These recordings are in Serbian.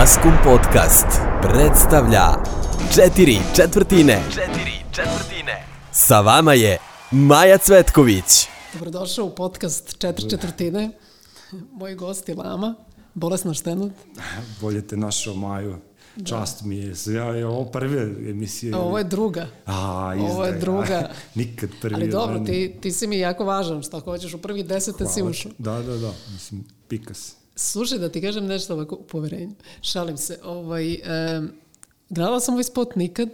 Maskum Podcast predstavlja Četiri četvrtine. Četiri četvrtine. Sa vama je Maja Cvetković. Dobrodošao u podcast Četiri četvrtine. Moj gost je Lama, bolesna štenut. Bolje te našao, Maju. Čast mi je. Ja je ovo prve emisije. A ovo je druga. A, izdaj. Ovo je druga. Nikad prvi. Ali dobro, ti, ti si mi jako važan, šta hoćeš, u prvih desete si Hvala. ušao. Da, da, da. Mislim, pika se. Slušaj, da ti kažem nešto ovako u poverenju. Šalim se. Ovaj, e, gledala sam ovaj spot nikad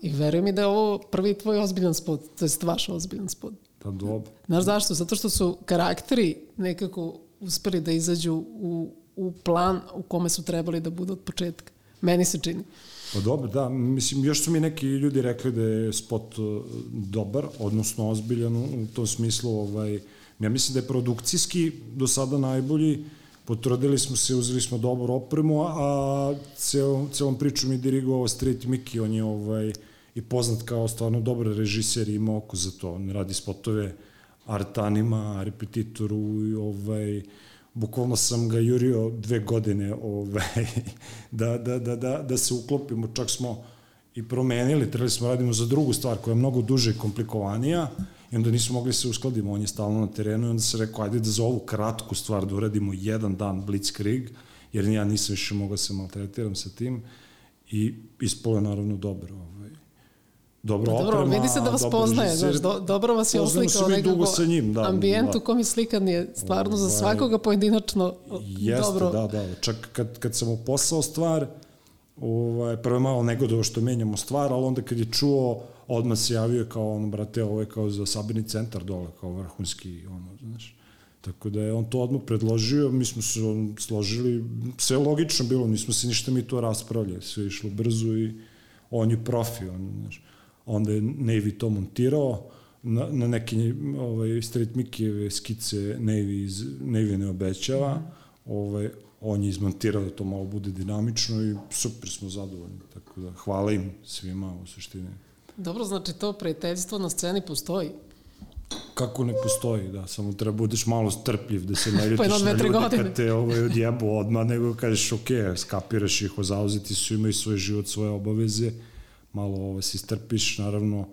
i veruj mi da je ovo prvi tvoj ozbiljan spot, to je vaš ozbiljan spot. Pa dobro. Znaš zašto? Zato što su karakteri nekako uspeli da izađu u, u plan u kome su trebali da budu od početka. Meni se čini. Pa dobro, da. Mislim, još su mi neki ljudi rekli da je spot uh, dobar, odnosno ozbiljan u, u tom smislu. Ovaj, ja mislim da je produkcijski do sada najbolji. Potrudili smo se, uzeli smo dobru opremu, a celom, celom pričom je dirigovao Street Mickey, on je ovaj, i poznat kao stvarno dobar režiser i ima oko za to. On radi spotove artanima, repetitoru i ovaj, bukvalno sam ga jurio dve godine ovaj, da, da, da, da, da se uklopimo, čak smo i promenili, trebali smo da radimo za drugu stvar koja je mnogo duže i komplikovanija i onda nismo mogli se uskladimo, on je stalno na terenu i onda se rekao, ajde da za ovu kratku stvar da uradimo jedan dan Blitzkrieg, jer ja nisam više mogao da se maltretiram sa tim i ispolo je naravno dobro. Ovaj. Dobro, Pa Dobro, oprema, vidi se da vas poznaje, znaš, do, dobro vas je oslikao nekako sa njim, da, ambijent da. u kom je slikan je stvarno za Ovaj, svakoga pojedinačno Jeste, dobro. da, da. Čak kad, kad sam uposlao stvar, ovaj, prvo je malo negodovo što menjamo stvar, ali onda kad je čuo, odmah se javio kao ono, brate, ovo je kao za sabirni centar dole, kao vrhunski, ono, znaš. Tako da je on to odmah predložio, mi smo se on, složili, sve logično bilo, nismo se ništa mi to raspravljali, sve je išlo brzo i on je profi, on, znaš. Onda je Navy to montirao, na, na neke ovaj, Street Mikijeve skice Navy, iz, Navy ne obećava, ovaj, on je izmontirao da to malo bude dinamično i super smo zadovoljni, tako da hvala im svima u suštini. Dobro, znači to prijateljstvo na sceni postoji. Kako ne postoji, da, samo treba budeš malo strpljiv, da se ne ljutiš jedno, dve, na ljudi godine. kad te ovaj, odjebu odmah, nego kažeš ok, skapiraš ih, zauzeti su, imaju svoj život, svoje obaveze, malo ovaj, se strpiš, naravno,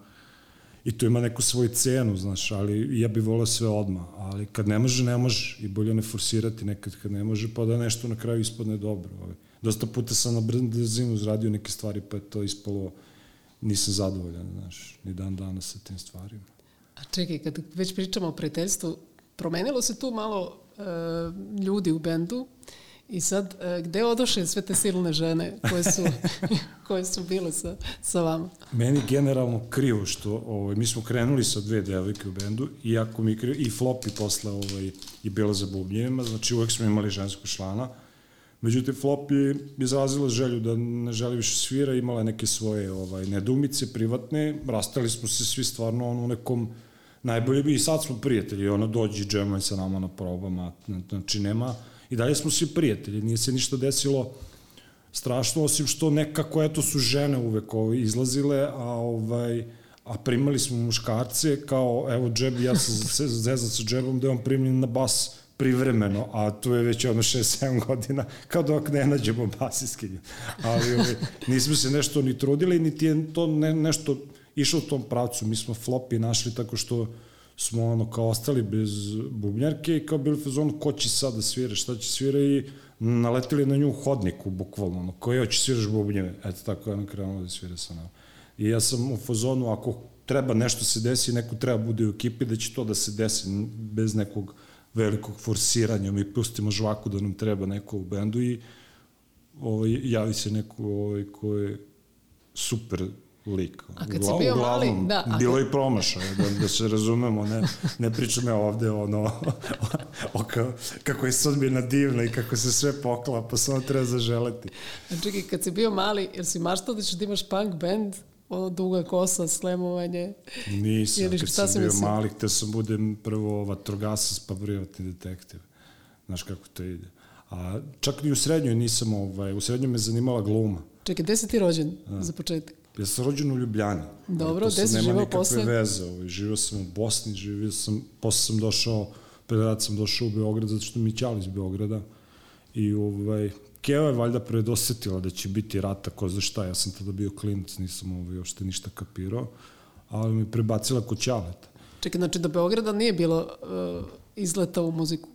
i to ima neku svoju cenu, znaš, ali ja bih volao sve odmah, ali kad ne može, ne može i bolje ne forsirati nekad kad ne može, pa da nešto na kraju ispadne dobro. Ovaj. Dosta puta sam na brzinu izradio neke stvari, pa je to ispalo, nisam zadovoljan, znaš, ni dan danas sa tim stvarima. A čekaj, kad već pričamo o prijateljstvu, promenilo se tu malo e, ljudi u bendu i sad, e, gde odoše sve te silne žene koje su, koje su bile sa, sa vama? Meni generalno krivo što ovaj, mi smo krenuli sa dve devojke u bendu, iako mi krivo, i Flopi posle ovaj, je bila za bubnjevima, znači uvek smo imali ženskog člana. Međutim, Flop je izrazila želju da ne želi više svira, imala je neke svoje ovaj, nedumice privatne, rastali smo se svi stvarno ono, u nekom najbolje bi i sad smo prijatelji, ono dođi džemaj sa nama na probama, znači nema, i dalje smo svi prijatelji, nije se ništa desilo strašno, osim što nekako, eto, su žene uvek ovaj, izlazile, a ovaj, a primali smo muškarce, kao, evo, džeb, ja sam zezan sa džebom, da je on primljen na bas privremeno, a tu je već ono 6-7 godina, kao dok ne nađemo basiskinju. Ali ovaj, nismo se nešto ni trudili, niti je to ne, nešto išlo u tom pravcu. Mi smo flopi našli tako što smo ono kao ostali bez bubnjarke i kao bili fazon ko će sad da svira, šta će svira? I naletili na nju hodniku, bukvalno, ono, koji hoće sviraš bubnjeve, eto tako je ona krenula da svira sa nama. I ja sam u fazonu, ako treba nešto se desi, neko treba bude u ekipi, da će to da se desi bez nekog velikog forsiranja, mi pustimo žvaku da nam treba neko u bendu i ovaj, javi se neko ovaj, ko je super lik. A kad si bio mali, da, a bilo kad- i promašaja, da, da se razumemo, ne, ne pričam ja ovde ono, o, o ka, kako je sudbina divna i kako se sve poklapa, samo treba zaželeti. A čekaj, kad si bio mali, jer si maštao da ćeš da imaš punk band, ono duga kosa, slemovanje? Nisam, Ili kad sam bio mislio? mali, htio sam budem prvo vatrogasac pa privatni detektiv. Znaš kako to ide. A čak ni u srednjoj nisam, ovaj, u srednjoj me zanimala gluma. Čekaj, gde si ti rođen za početak? Ja sam rođen u Ljubljani. Dobro, To gde si nema živeo nikakve posle? veze. Ovaj. Živeo sam u Bosni, živeo sam, posle sam došao, pred rad sam došao u Beograd, zato što mi je iz Beograda. I ovaj, Keva je valjda predosetila da će biti rata, ko zna šta, ja sam tada bio klinac, nisam ovaj, uopšte ništa kapirao, ali mi prebacila kod Ćaleta. Čekaj, znači da Beograda nije bilo uh, izleta u muziku?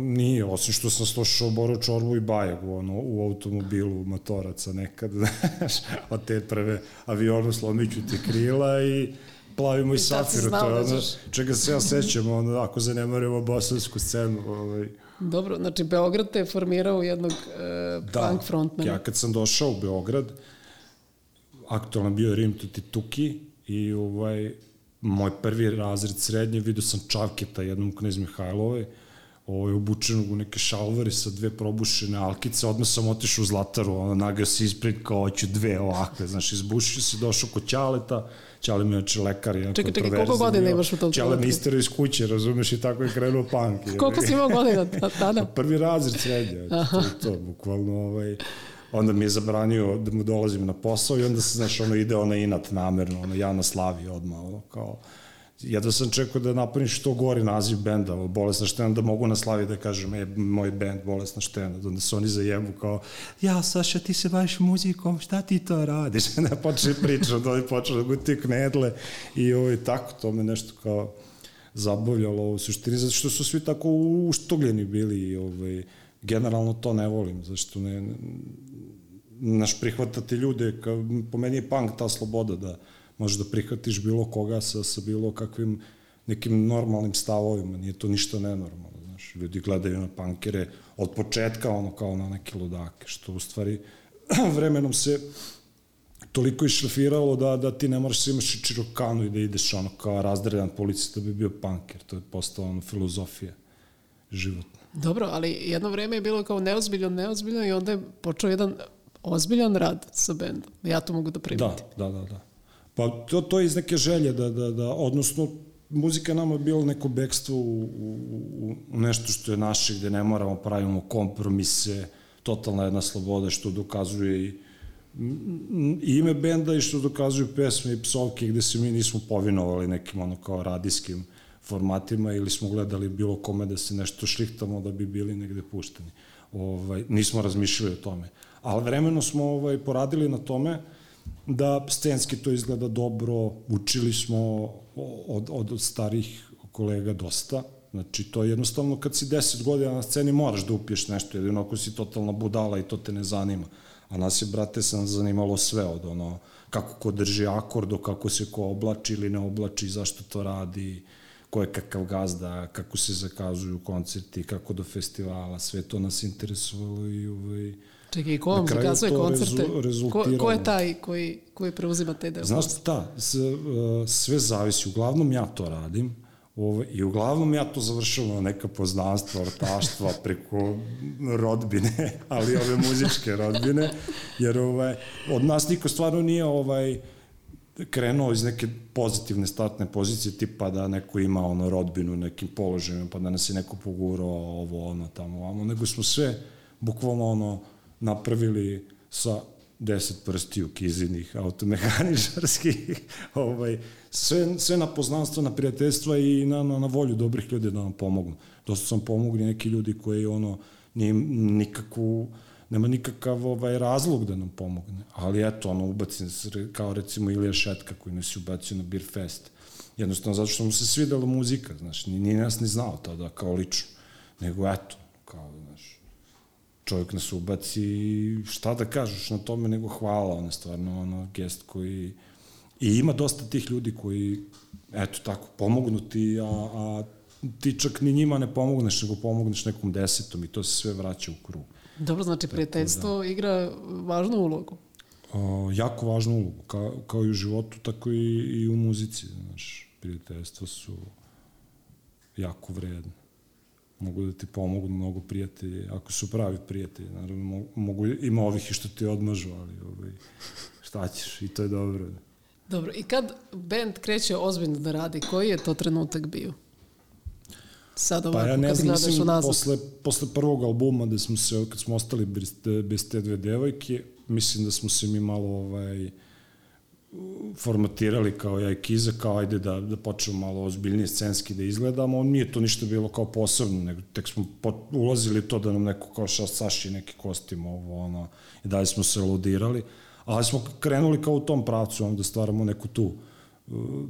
Nije, osim što sam slušao Boru Čorbu i Bajagu ono, u automobilu motoraca nekad, znaš, od te prve avionu slomiću ti krila i plavimo i safiru, to je da ono, čega se ja sećam, ono, ako zanemarimo bosansku scenu, ovaj, Dobro, znači Beograd te je formirao jednog uh, punk frontmana. Ja kad sam došao u Beograd, aktualno bio Rim Tuti Tuki i ovaj, moj prvi razred srednje, vidio sam Čavketa jednom knjez Mihajlove, ovaj, obučenog u neke šalvari sa dve probušene alkice, odmah sam otišao u Zlataru, ono, nagao se ispred kao hoću dve ovakve, znaš, izbušio se, došao kod Ćaleta, Ćale mi je znači lekar, jedan Čekaj, čekaj, koliko godina imaš u tom Ćale mi istero iz kuće, razumeš, i tako je krenuo punk. Koliko si imao godina ta- tada? Prvi razred srednje, to je to, bukvalno, ovaj, onda mi je zabranio da mu dolazim na posao i onda se, znaš, ono, ide ona inat namerno, ono, ja na slavi odmah, ono, kao, jedva sam čekao da napravim što gori naziv benda, ovo, Bolesna štena, da mogu na slavi da kažem, e, moj bend, Bolesna štena, da onda se oni zajebu kao, ja, Saša, ti se baviš muzikom, šta ti to radiš? da počne pričam, da oni počne da guti knedle i ovaj, tako, to me nešto kao, zabavljalo u suštini, zato što su svi tako uštogljeni bili i ovaj, generalno to ne volim, zašto ne, naš prihvatati ljude, ka, po meni je punk ta sloboda da možeš da prihvatiš bilo koga sa, sa bilo kakvim nekim normalnim stavovima, nije to ništa nenormalno, znaš, ljudi gledaju na punkere od početka ono kao na neke ludake, što u stvari vremenom se toliko išrafiralo da, da ti ne moraš da imaš i čirokanu i da ideš ono kao razdredan policista da bi bio punker, to je postalo ono filozofija životna. Dobro, ali jedno vreme je bilo kao neozbiljno, neozbiljno i onda je počeo jedan ozbiljan rad sa bendom. Ja to mogu da primetim. Da, da, da, da. Pa to, to je iz neke želje da, da, da, odnosno, muzika nama je bilo neko bekstvo u, u, u nešto što je naše, gde ne moramo pravimo kompromise, totalna jedna sloboda što dokazuje i i ime benda i što dokazuju pesme i psovke gde se mi nismo povinovali nekim ono kao radijskim formatima ili smo gledali bilo kome da se nešto šlihtamo da bi bili negde pušteni. Ovaj, nismo razmišljali o tome. Ali vremeno smo ovaj, poradili na tome da scenski to izgleda dobro, učili smo od, od, starih kolega dosta, Znači, to je jednostavno kad si 10 godina na sceni moraš da upiješ nešto, jedino ako si totalna budala i to te ne zanima. A nas je, brate, sam zanimalo sve od ono, kako ko drži akord, do kako se ko oblači ili ne oblači, zašto to radi, ko je kakav gazda, kako se zakazuju koncerti, kako do festivala, sve to nas interesovalo i ovaj, Čekaj, ko vam zakazuje koncerte? rezu- Ko, ko je taj koji, koji preuzima te deo? Znaš šta, uh, sve zavisi, uglavnom ja to radim, Ovo, I uglavnom ja to završavam na neka poznanstva, ortaštva preko rodbine, ali ove muzičke rodbine, jer ovaj, od nas niko stvarno nije ovaj, krenuo iz neke pozitivne startne pozicije, tipa da neko ima ono rodbinu nekim položajima, pa da nas je neko pogurao ovo, ono, tamo, ovamo, nego smo sve bukvalno ono napravili sa deset prstiju kizinih, automehaničarskih, ovaj, sve, sve na poznanstvo, na prijateljstva i na, na, na volju dobrih ljudi da nam pomognu. Dosta sam pomogli neki ljudi koji ono, nije nikakvu, nema nikakav ovaj, razlog da nam pomogne. Ali eto, ono, ubacim se, kao recimo Ilija Šetka koji nas je ubacio na Beer Fest. Jednostavno zato što mu se svidela muzika, znaš, ni, ni nas ni znao tada kao lično. Nego eto, čovjek nas ubaci šta da kažeš na tome nego hvala, on je stvarno ono gest koji i ima dosta tih ljudi koji eto tako pomognu ti, a, a ti čak ni njima ne pomogneš, nego pomogneš nekom desetom i to se sve vraća u krug. Dobro, znači prijateljstvo da. igra važnu ulogu. O, jako važnu ulogu, kao, kao i u životu, tako i, i u muzici, znaš, prijateljstva su jako vredne mogu da ti pomognu mnogo prijatelji, ako su pravi prijatelji, naravno mogu, ima ovih i što ti odmažu, ali ovaj, šta ćeš, i to je dobro. Dobro, i kad band kreće ozbiljno da radi, koji je to trenutak bio? Sad ovako, pa ja ne znam, mislim, posle, posle prvog albuma, da smo se, kad smo ostali bez bez te dve devojke, mislim da smo se mi malo ovaj, formatirali kao ja i Kiza, kao ajde da, da počnemo malo ozbiljnije scenski da izgledamo, on nije to ništa bilo kao posebno, nego tek smo pot, ulazili to da nam neko kao šta saši neki kostim ovo, ono, i dalje smo se ludirali, ali smo krenuli kao u tom pravcu, onda stvaramo neku tu uh,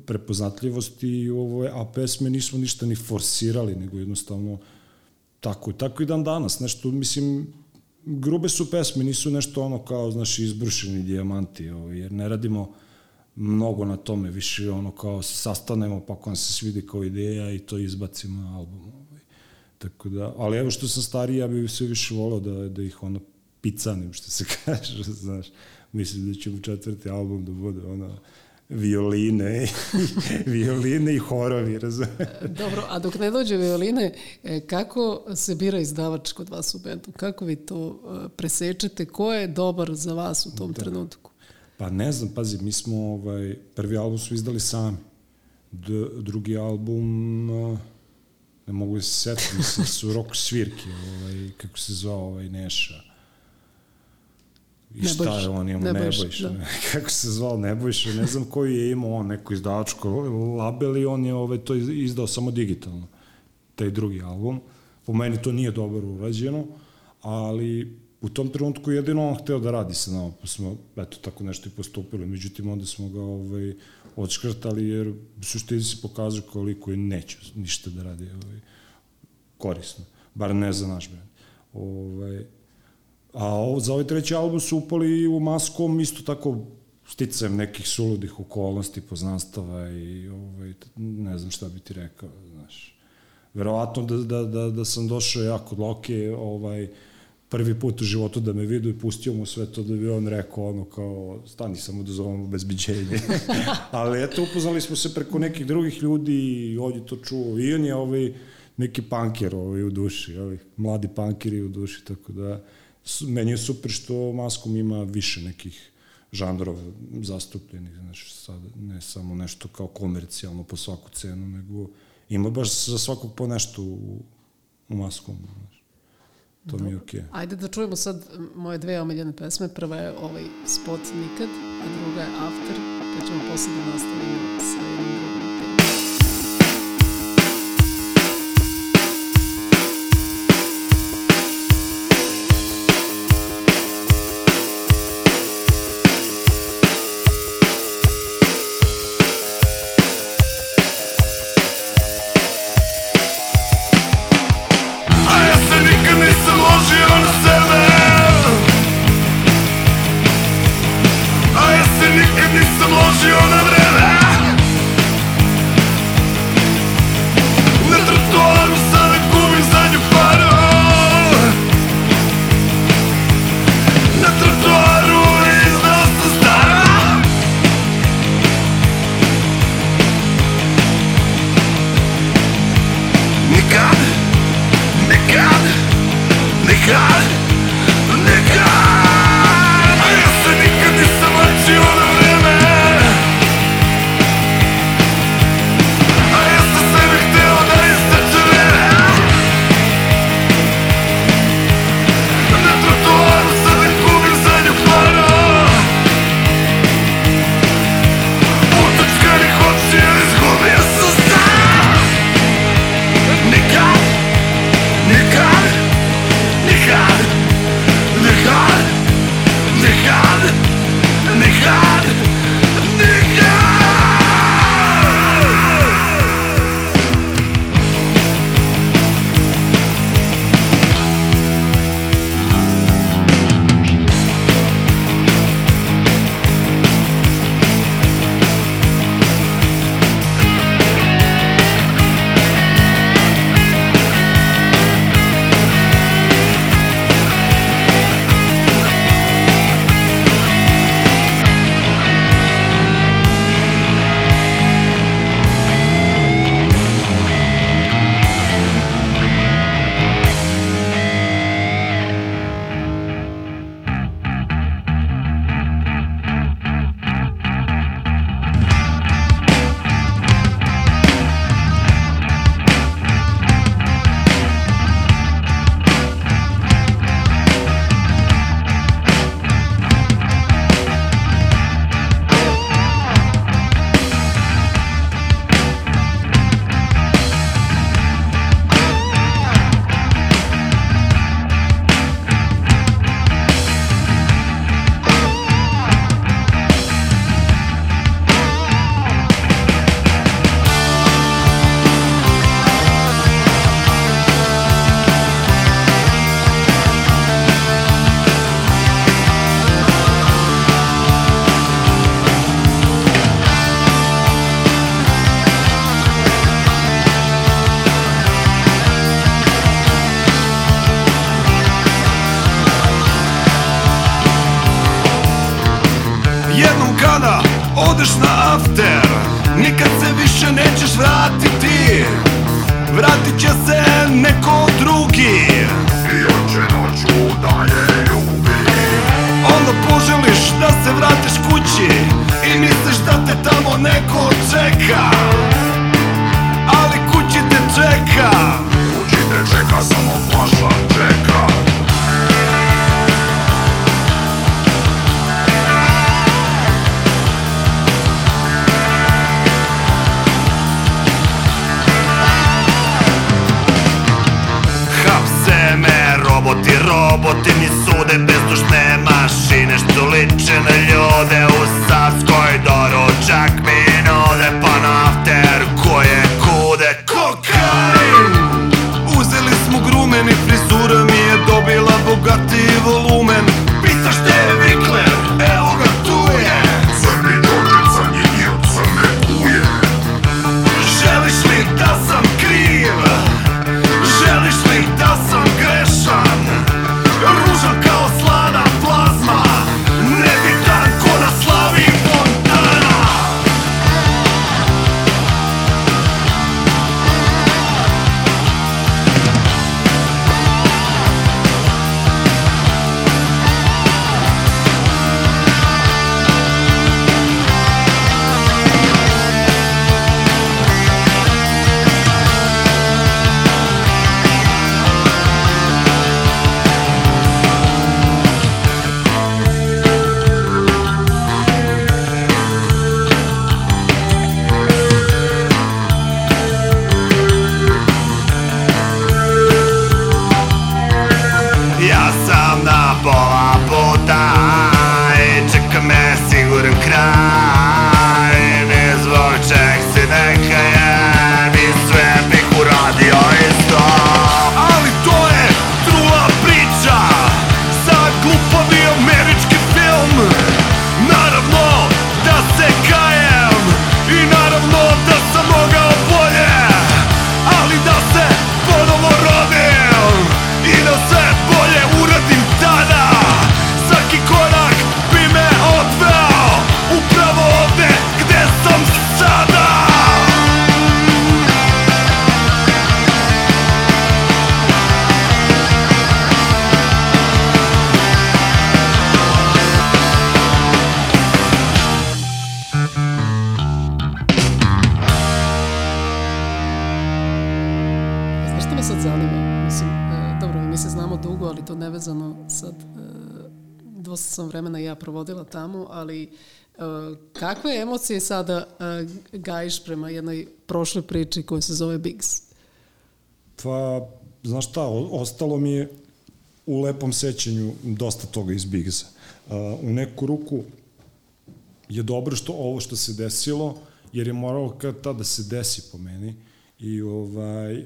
prepoznatljivost i ovo, a pesme nismo ništa ni forsirali, nego jednostavno tako, tako i dan danas, nešto, mislim, grube su pesme, nisu nešto ono kao, znaš, izbrušeni dijamanti, ovo, jer ne radimo mnogo na tome, više ono kao se sastanemo pa ako nam se svidi kao ideja i to izbacimo na album. Ovaj. Tako da, ali evo što sam stariji, ja bih sve više volao da, da ih ono picanim, što se kaže, znaš. Mislim da će u četvrti album da bude ono violine, violine i horovi, razumiješ? Dobro, a dok ne dođe violine, e, kako se bira izdavač kod vas u bendu? Kako vi to e, presečete? Ko je dobar za vas u tom da. trenutku? Pa ne znam, pazi, mi smo ovaj, prvi album su izdali sami. D, drugi album ne mogu da se setiti, mislim su Rok Svirke, ovaj, kako se zvao ovaj Neša. I šta je on imao, Nebojš, Nebojš da. kako se zvao Nebojš, ne znam koji je imao on neko izdavačko label i on je ovaj, to izdao samo digitalno, taj drugi album. Po meni to nije dobro urađeno, ali u tom trenutku jedino on hteo da radi sa nama, pa smo eto tako nešto i postupili. Međutim, onda smo ga ovaj, odškrtali jer suštini se pokazuje koliko je neću ništa da radi ovaj, korisno. Bar ne za naš brend. Ovaj, a ovo, za ovaj treći album su upali u maskom isto tako sticajem nekih suludih okolnosti, poznanstava i ovaj, ne znam šta bi ti rekao, znaš. Verovatno da, da, da, da sam došao jako loke, ovaj, prvi put u životu da me vidu i pustio mu sve to da bi on rekao ono kao stani samo da zovem obezbiđenje. Ali eto, upoznali smo se preko nekih drugih ljudi i ovdje to čuo. I on je ovaj neki panker ovaj, u duši, ovaj, mladi pankeri u duši, tako da meni je super što Maskom ima više nekih žanrova zastupljenih, znači sad ne samo nešto kao komercijalno po svaku cenu, nego ima baš za svakog po nešto u, u Maskom. Znači to mi je okej. Okay. Ajde da čujemo sad moje dve omiljene pesme. Prva je ovaj spot Nikad, a druga je After, pa ćemo posle da nastavimo sa jednim drugim. Provodila tamo, ali e, kakve emocije sada e, gajiš prema jednoj prošloj priči koja se zove Bigs? Pa, znaš šta, ostalo mi je u lepom sećanju dosta toga iz Bigsa. Uh, u neku ruku je dobro što ovo što se desilo, jer je moralo kad tada da se desi po meni i ovaj,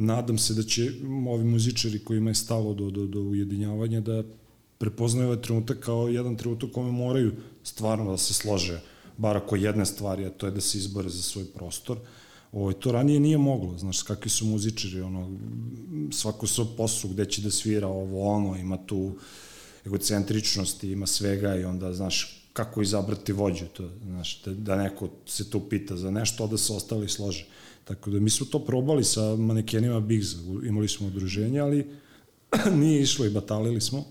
nadam se da će ovi muzičari kojima je stalo do, do, do ujedinjavanja da prepoznaju ovaj trenutak kao jedan trenutak kome moraju stvarno da se slože bar ako jedne stvari, a to je da se izbore za svoj prostor. Ovo, to ranije nije moglo, znaš, kakvi su muzičari, ono, svako svoj posao gde će da svira ovo, ono, ima tu egocentričnosti, ima svega i onda, znaš, kako izabrati vođu, to, znaš, da, da neko se tu pita za nešto, a da se ostali slože. Tako da mi smo to probali sa manekenima Bigza, imali smo udruženje, ali nije išlo i batalili smo.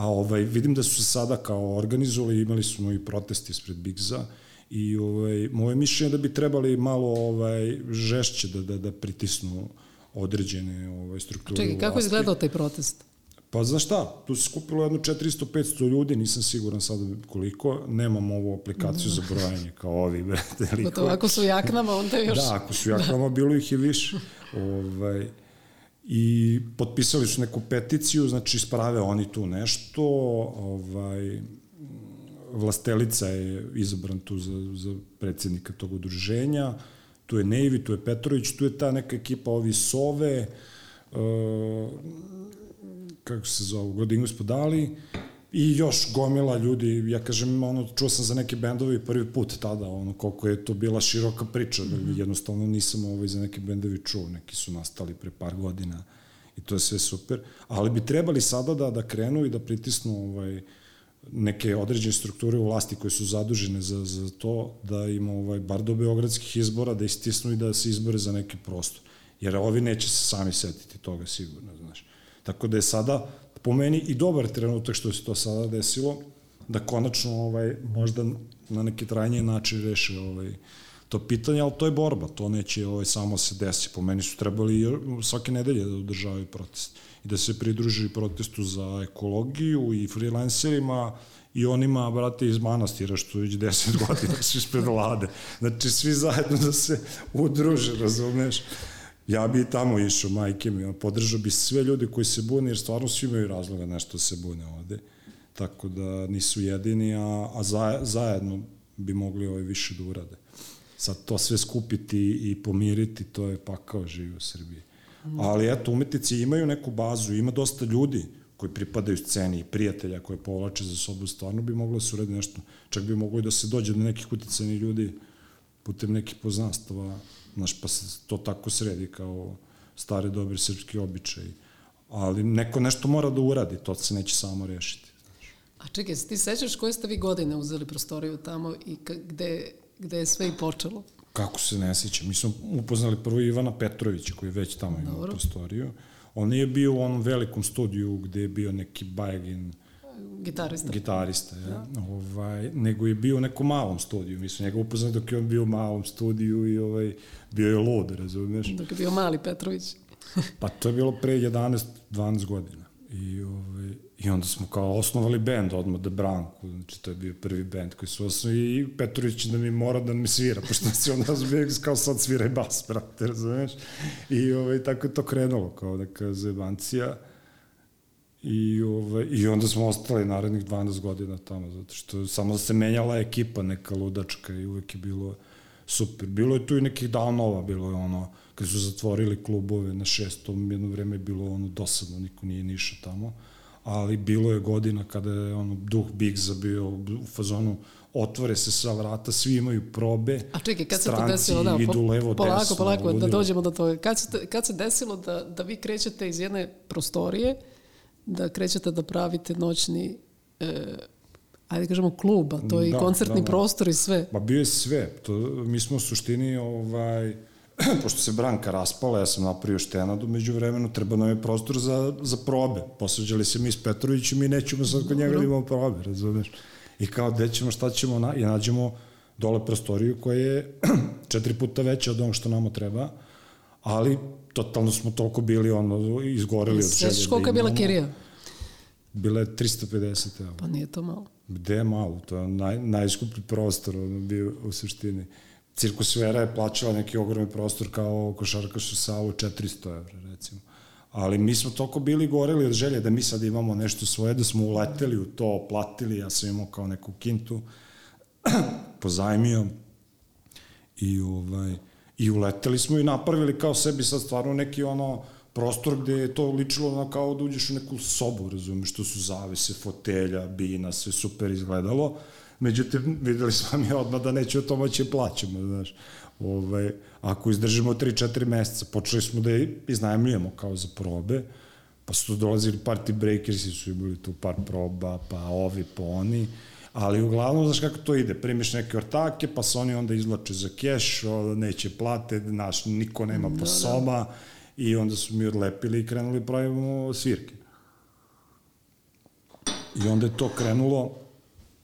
A ovaj, vidim da su se sada kao organizovali, imali smo i protesti ispred Bigza i ovaj, moje mišljenje je da bi trebali malo ovaj, žešće da, da, da pritisnu određene ovaj, strukture Čekaj, kako je izgledao taj protest? Pa znaš šta, tu se skupilo jedno 400-500 ljudi, nisam siguran sad koliko, nemam ovu aplikaciju za brojanje kao ovi, brate, likovi. Gotovo, ako su u jaknama, onda još... Da, ako su jakama, bilo ih je više. Ovaj, I potpisali su neku peticiju, znači sprave oni tu nešto, ovaj, vlastelica je izabran tu za, za predsednika tog udruženja, tu je Nevi, tu je Petrović, tu je ta neka ekipa ovi Sove, uh, kako se zove, Godin gospodali, i još gomila ljudi, ja kažem, ono, čuo sam za neke bendovi prvi put tada, ono, koliko je to bila široka priča, mm -hmm. jednostavno nisam ovaj, za neke bendovi čuo, neki su nastali pre par godina i to je sve super, ali bi trebali sada da, da krenu i da pritisnu ovaj, neke određene strukture u vlasti koje su zadužene za, za to da im ovaj, bar do beogradskih izbora da istisnu i da se izbore za neki prostor. Jer ovi neće se sami setiti toga sigurno, znaš. Tako da je sada po meni i dobar trenutak što se to sada desilo, da konačno ovaj, možda na neki trajniji način reše ovaj, to pitanje, ali to je borba, to neće ovaj, samo se desi. Po meni su trebali svake nedelje da održavaju protest i da se pridruži protestu za ekologiju i freelancerima i onima, brate, iz manastira, što već deset godina su ispred vlade. Znači, svi zajedno da se udruže, razumeš? Ja bi tamo išao, majke mi, podržao bi sve ljude koji se bune, jer stvarno svi imaju razloga nešto da se bune ovde. Tako da nisu jedini, a, a zajedno bi mogli ovaj više da urade. Sad to sve skupiti i pomiriti, to je pakao živi u Srbiji. Ali eto, umetnici imaju neku bazu, ima dosta ljudi koji pripadaju sceni i prijatelja koje povlače za sobu, stvarno bi moglo da se uredi nešto, čak bi moglo i da se dođe do nekih uticajnih ljudi putem nekih poznanstava, znaš, pa se to tako sredi kao stare dobri srpski običaj. Ali neko nešto mora da uradi, to se neće samo rešiti. Znaš. A čekaj, ti sećaš koje ste vi godine uzeli prostoriju tamo i gde, gde je sve i počelo? Kako se ne sjeća? Mi smo upoznali prvo Ivana Petrovića koji je već tamo imao Dobro. prostoriju. On nije bio u onom velikom studiju gde je bio neki Bajagin gitarista. Gitarista, ja. Da. Ovaj, nego je bio u nekom malom studiju. Mi smo njega upoznali dok je on bio u malom studiju i ovaj, bio je lud, razumiješ? Dok je bio mali Petrović. pa to je bilo pre 11-12 godina. I, ovaj, I onda smo kao osnovali bend odmah The Branku, znači to je bio prvi bend koji su osnovali i Petrović da mi mora da mi svira, pošto se on nas bio kao sad svira i bas, brate, razumeš? I ovaj, tako je to krenulo, kao neka zebancija. I, ovaj, I onda smo ostali narednih 12 godina tamo, zato što samo se menjala ekipa neka ludačka i uvek je bilo super. Bilo je tu i nekih danova, bilo je ono, kad su zatvorili klubove na šestom, jedno vreme je bilo ono dosadno, niko nije nišao tamo, ali bilo je godina kada je ono duh Bigza bio u fazonu otvore se sva vrata, svi imaju probe, A čekaj, kad se to desilo, da, idu levo, polako, desno, polako, polako, da dođemo do toga. Kad se, kad se desilo da, da vi krećete iz jedne prostorije, da krećete da pravite noćni e, ajde da kažemo klub, a to je da, i koncertni da, da. prostor i sve. Pa bio je sve. To, mi smo u suštini, ovaj, pošto se Branka raspala, ja sam napravio štenadu, među vremenu treba nam je prostor za, za probe. Posveđali se mi s Petrovićem i nećemo sad kod njega da imamo probe, razumeš? I kao, gde ćemo, šta ćemo, na, i nađemo dole prostoriju koja je četiri puta veća od onog što nama treba, ali totalno smo toliko bili ono, izgoreli od želje. Svećaš koliko je bila kirija? Bila je 350 evo. Pa nije to malo. Gde je malo? To je naj, najskuplji prostor ono, bio u suštini. Cirkusfera je plaćala neki ogromni prostor kao košarkašu salu 400 evra recimo. Ali mi smo toliko bili goreli od želje da mi sad imamo nešto svoje, da smo uleteli u to, platili, ja sam imao kao neku kintu, pozajmio i ovaj, I uleteli smo i napravili kao sebi sad stvarno neki ono prostor gde je to ličilo na kao da uđeš u neku sobu, razumiješ, što su zavise, fotelja, bina, sve super izgledalo. Međutim, videli smo mi odmah da neće o to moći plaćamo, znaš. Ovaj, ako izdržimo 3-4 meseca, počeli smo da iznajemljujemo kao za probe, pa su dolazili party breakersi, su imali tu par proba, pa ovi, pa oni, ali uglavnom, znaš kako to ide, primiš neke ortake, pa se oni onda izlače za keš, neće plate, naš, niko nema da, posoma, da. i onda su mi odlepili i krenuli pravimo svirke. I onda je to krenulo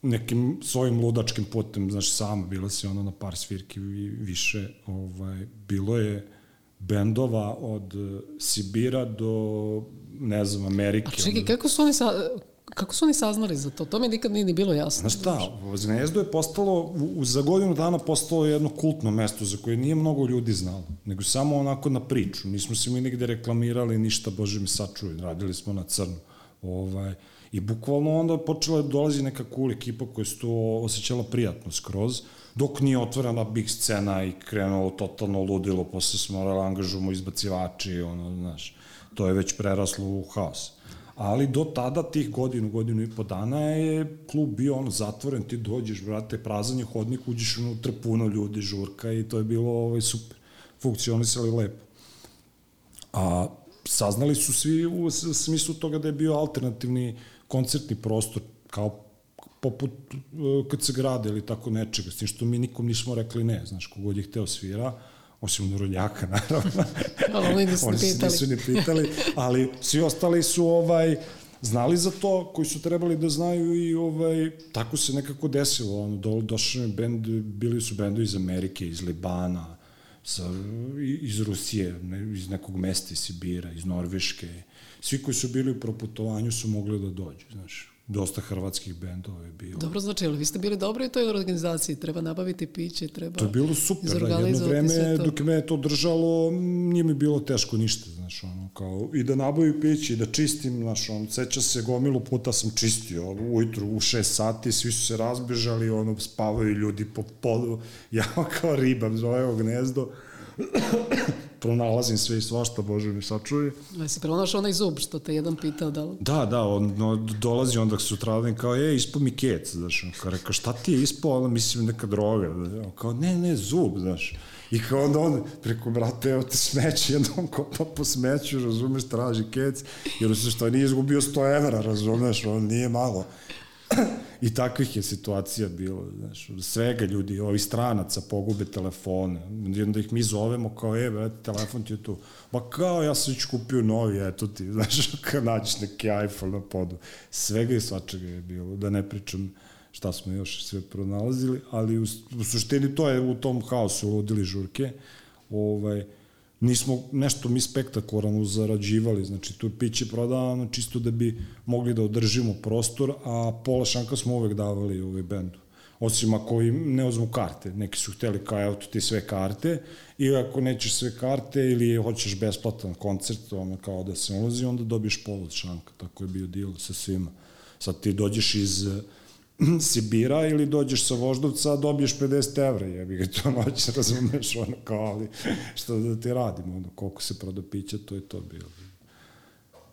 nekim svojim ludačkim putem, znaš, sama bila si ono na par svirki i više, ovaj, bilo je bendova od Sibira do, ne znam, Amerike. A čekaj, kako su oni sa, Kako su oni saznali za to? To mi nikad nije ni bilo jasno. Znaš šta, Zvezdo je postalo, u, za godinu dana postalo jedno kultno mesto za koje nije mnogo ljudi znalo, nego samo onako na priču. Nismo se mi nigde reklamirali ništa, bože mi sačuj, radili smo na crno. Ovaj, I bukvalno onda počela da dolazi neka cool ekipa koja se to osjećala prijatno skroz, dok nije otvorena big scena i krenulo totalno ludilo, posle smo morali angažujemo izbacivači, ono, znaš, to je već preraslo u haos ali do tada tih godinu, godinu i po dana je klub bio ono zatvoren, ti dođeš, brate, prazan je hodnik, uđeš unutra puno ljudi, žurka i to je bilo ovaj, super, funkcionisali lepo. A saznali su svi u smislu toga da je bio alternativni koncertni prostor kao poput uh, kad se grade ili tako nečega, s tim što mi nikom nismo rekli ne, znaš, kogod je hteo svira, osim Noronjaka, naravno. Ali oni nisu Oni pitali. nisu ni pitali, ali svi ostali su ovaj, znali za to, koji su trebali da znaju i ovaj, tako se nekako desilo. Ono, do, došao je bend, bili su bendovi iz Amerike, iz Libana, sa, iz Rusije, ne, iz nekog mesta iz Sibira, iz Norveške. Svi koji su bili u proputovanju su mogli da dođu, znaš. Dosta hrvatskih bendova je bilo. Dobro znači, ali vi ste bili dobri u toj organizaciji, treba nabaviti piće, treba To je bilo super, da, jedno vreme dok me je to držalo, nije mi bilo teško ništa, znaš, ono, kao, i da nabavim piće, i da čistim, znaš, ono, seća se, gomilu puta sam čistio, ujutru u šest sati, svi su se razbežali, ono, spavaju ljudi po podu, ja kao riba zove gnezdo, pronalazim sve i svašta, Bože mi sačuje. A si pronašao onaj zub što te jedan pitao da li... Da, da, on no, dolazi onda sutradan kao, je, ispao mi kec, znaš, on kao rekao, šta ti je ispao, ono, mislim, neka droga, znaš, on kao, ne, ne, zub, znaš, i kao onda on preko brate, evo te smeće, onda on kopa po smeću, razumeš, traži kec, jer u što nije izgubio 100 evra, razumeš, on nije malo. I takvih je situacija bilo, znaš, svega ljudi, ovi stranaca pogube telefone, onda ih mi zovemo kao, e, brate, telefon ti je tu. Ma kao, ja sam već kupio novi, eto ti, znaš, kao nađeš neki iPhone na podu. Svega i svačega je bilo, da ne pričam šta smo još sve pronalazili, ali u, u suštini to je u tom haosu ludili žurke, ovaj, nismo nešto mi spektakularno zarađivali, znači tu piće prodavano čisto da bi mogli da održimo prostor, a pola šanka smo uvek davali ovaj bendu. Osim ako im ne uzmu karte, neki su hteli kao evo ti sve karte, i ako nećeš sve karte ili hoćeš besplatan koncert, ono kao da se ulazi, onda dobiješ pola šanka, tako je bio deal sa svima. Sad ti dođeš iz Sibira ili dođeš sa Voždovca, dobiješ 50 evra, jebi ga to noć, razumeš, ono kao, ali što da ti radimo, ono, koliko se proda pića, to je to bilo.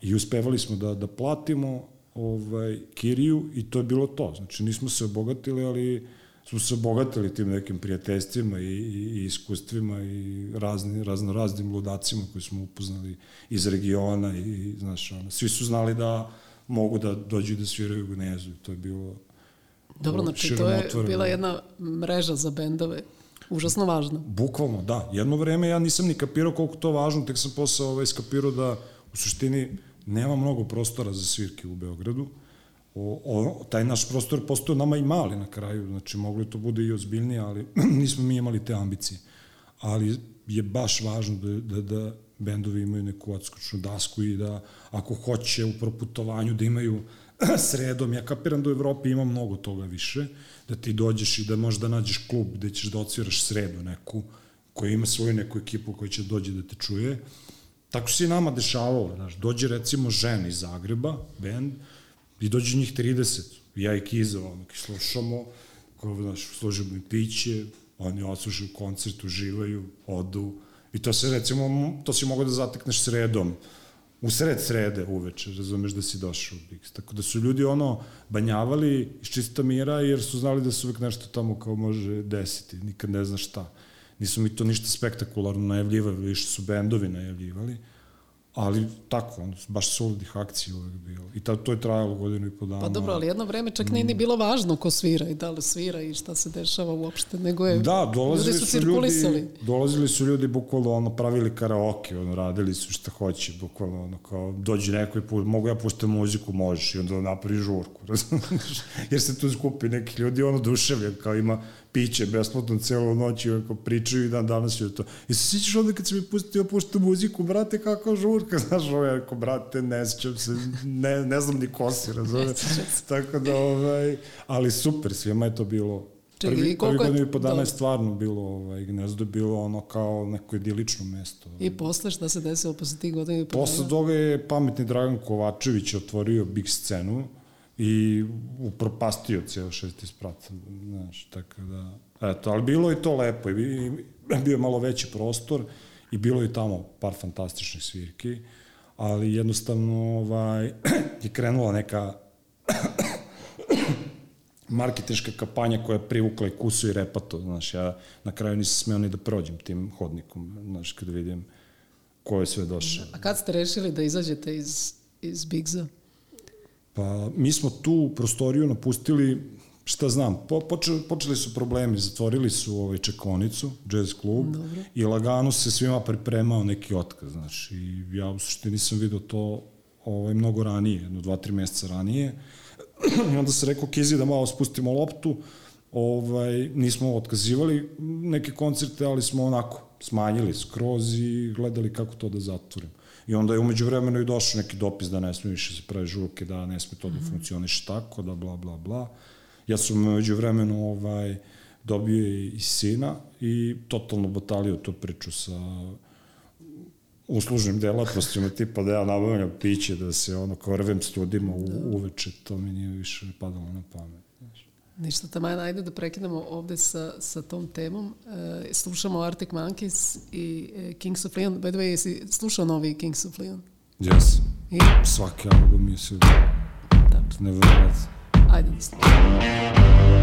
I uspevali smo da, da platimo ovaj, kiriju i to je bilo to. Znači, nismo se obogatili, ali smo se obogatili tim nekim prijateljstvima i, i, i iskustvima i razni, razno raznim ludacima koji smo upoznali iz regiona i, i znaš, ono, svi su znali da mogu da dođu i da sviraju u Gnezu i to je bilo Dobro, znači to je otvoreno. bila jedna mreža za bendove, užasno važna. Bukvalno, da. Jedno vreme ja nisam ni kapirao koliko to važno, tek sam posao ovaj, skapirao da u suštini nema mnogo prostora za svirke u Beogradu. O, o, taj naš prostor postoje nama i mali na kraju, znači moglo je to bude i ozbiljnije, ali nismo mi imali te ambicije. Ali je baš važno da, da, da bendovi imaju neku odskočnu dasku i da ako hoće u proputovanju da imaju sredom, ja kapiram da u Evropi ima mnogo toga više, da ti dođeš i da možda nađeš klub gde ćeš da odsviraš sredu neku, koja ima svoju neku ekipu koja će dođe da te čuje. Tako se i nama dešavalo, znaš, dođe recimo žena iz Zagreba, bend, i dođe njih 30, ja i Kiza, ono, ki slušamo, kao, znaš, služimo i piće, oni odslušaju koncert, uživaju, odu, i to se recimo, to si mogao da zatekneš sredom, u sred srede uveče, razumeš da si došao u Bix. Tako da su ljudi ono banjavali iz čista mira jer su znali da se uvek nešto tamo kao može desiti, nikad ne znaš šta. Nisu mi to ništa spektakularno najavljivali, više su bendovi najavljivali, ali tako, ono, baš solidih akcija uvek bilo. I ta, to je trajalo godinu i po dana. Pa dobro, ali jedno vreme čak nije ni bilo važno ko svira i da li svira i šta se dešava uopšte, nego je... Da, dolazili ljudi su, su ljudi, dolazili su ljudi bukvalno ono pravili karaoke, ono radili su šta hoće, bukvalno ono kao dođe neko i pu, mogu ja pustiti muziku, možeš i onda napravi žurku, razumiješ? Jer se tu skupi neki ljudi ono duševljen, kao ima piće besplatno celu noć i ako pričaju i dan danas je to. I se sjećaš onda kad si mi pustio puštu muziku, brate, kakva žurka, znaš, ovo je rekao, brate, ne sjećam se, ne, ne znam ni ko si, razumiješ? Tako da, ovaj, ali super, svima je to bilo Čekaj, prvi, prvi godinu i po dana je stvarno bilo, ovaj, gnezdo bilo ono kao neko idilično mesto. I posle šta se desilo posle tih godina i po Posle toga je pametni Dragan Kovačević otvorio big scenu i upropastio cijel šesti sprat, znaš, tako da, eto, ali bilo je to lepo i bio je malo veći prostor i bilo je tamo par fantastičnih svirki, ali jednostavno ovaj, je krenula neka marketinška kampanja koja je privukla i kusu i repato, znaš, ja na kraju nisam smeo ni da prođem tim hodnikom, znaš, kad vidim ko je sve došao. A kad ste rešili da izađete iz, iz Bigza? Pa mi smo tu prostoriju napustili šta znam, po, počeli, počeli su problemi, zatvorili su ovaj čekonicu, jazz klub, Dobre. i lagano se svima pripremao neki otkaz, znaš, i ja u suštini sam vidio to ovaj, mnogo ranije, jedno dva, tri meseca ranije, i onda se rekao, Kizi, da malo spustimo loptu, ovaj, nismo otkazivali neke koncerte, ali smo onako smanjili skroz i gledali kako to da zatvorimo. I onda je umeđu vremenu i došao neki dopis da ne smije više se pravi žurke, da ne smije to da mm -hmm. funkcioniš tako, da bla bla bla. Ja sam umeđu vremenu ovaj, dobio i sina i totalno batalio tu priču sa uslužnim delatnostima, tipa da ja nabavljam piće, da se ono korvem studima u, uveče, to mi nije više padalo na pamet. Ništa, taman, ajde da prekinemo ovde sa, sa tom temom. E, slušamo Arctic Monkeys i e, Kings of Leon. By the way, jesi slušao novi Kings of Leon? Yes. I? Svaki album je se... Da. Nevjerojatno. Ajde da slušamo.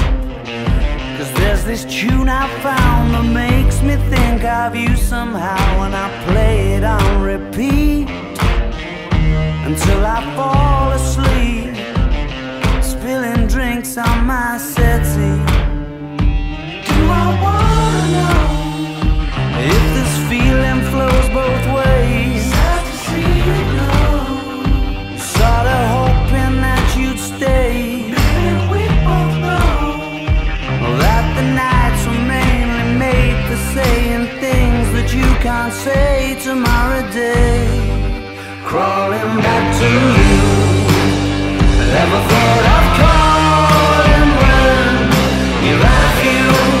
Cause there's this tune I found that makes me think of you somehow And I play it on repeat Until I fall asleep Spilling drinks on my settee can't say tomorrow day. Crawling back to you. Never thought of calling when you're at you.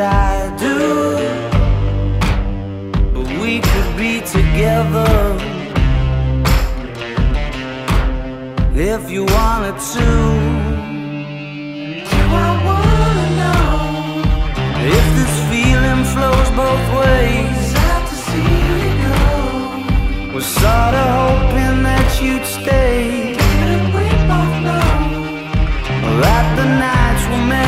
I do. But we could be together if you wanted to. Do I wanna know if this feeling flows both ways? Sad to see you go. Was sorta hoping that you'd stay. Didn't we both know that the nights were made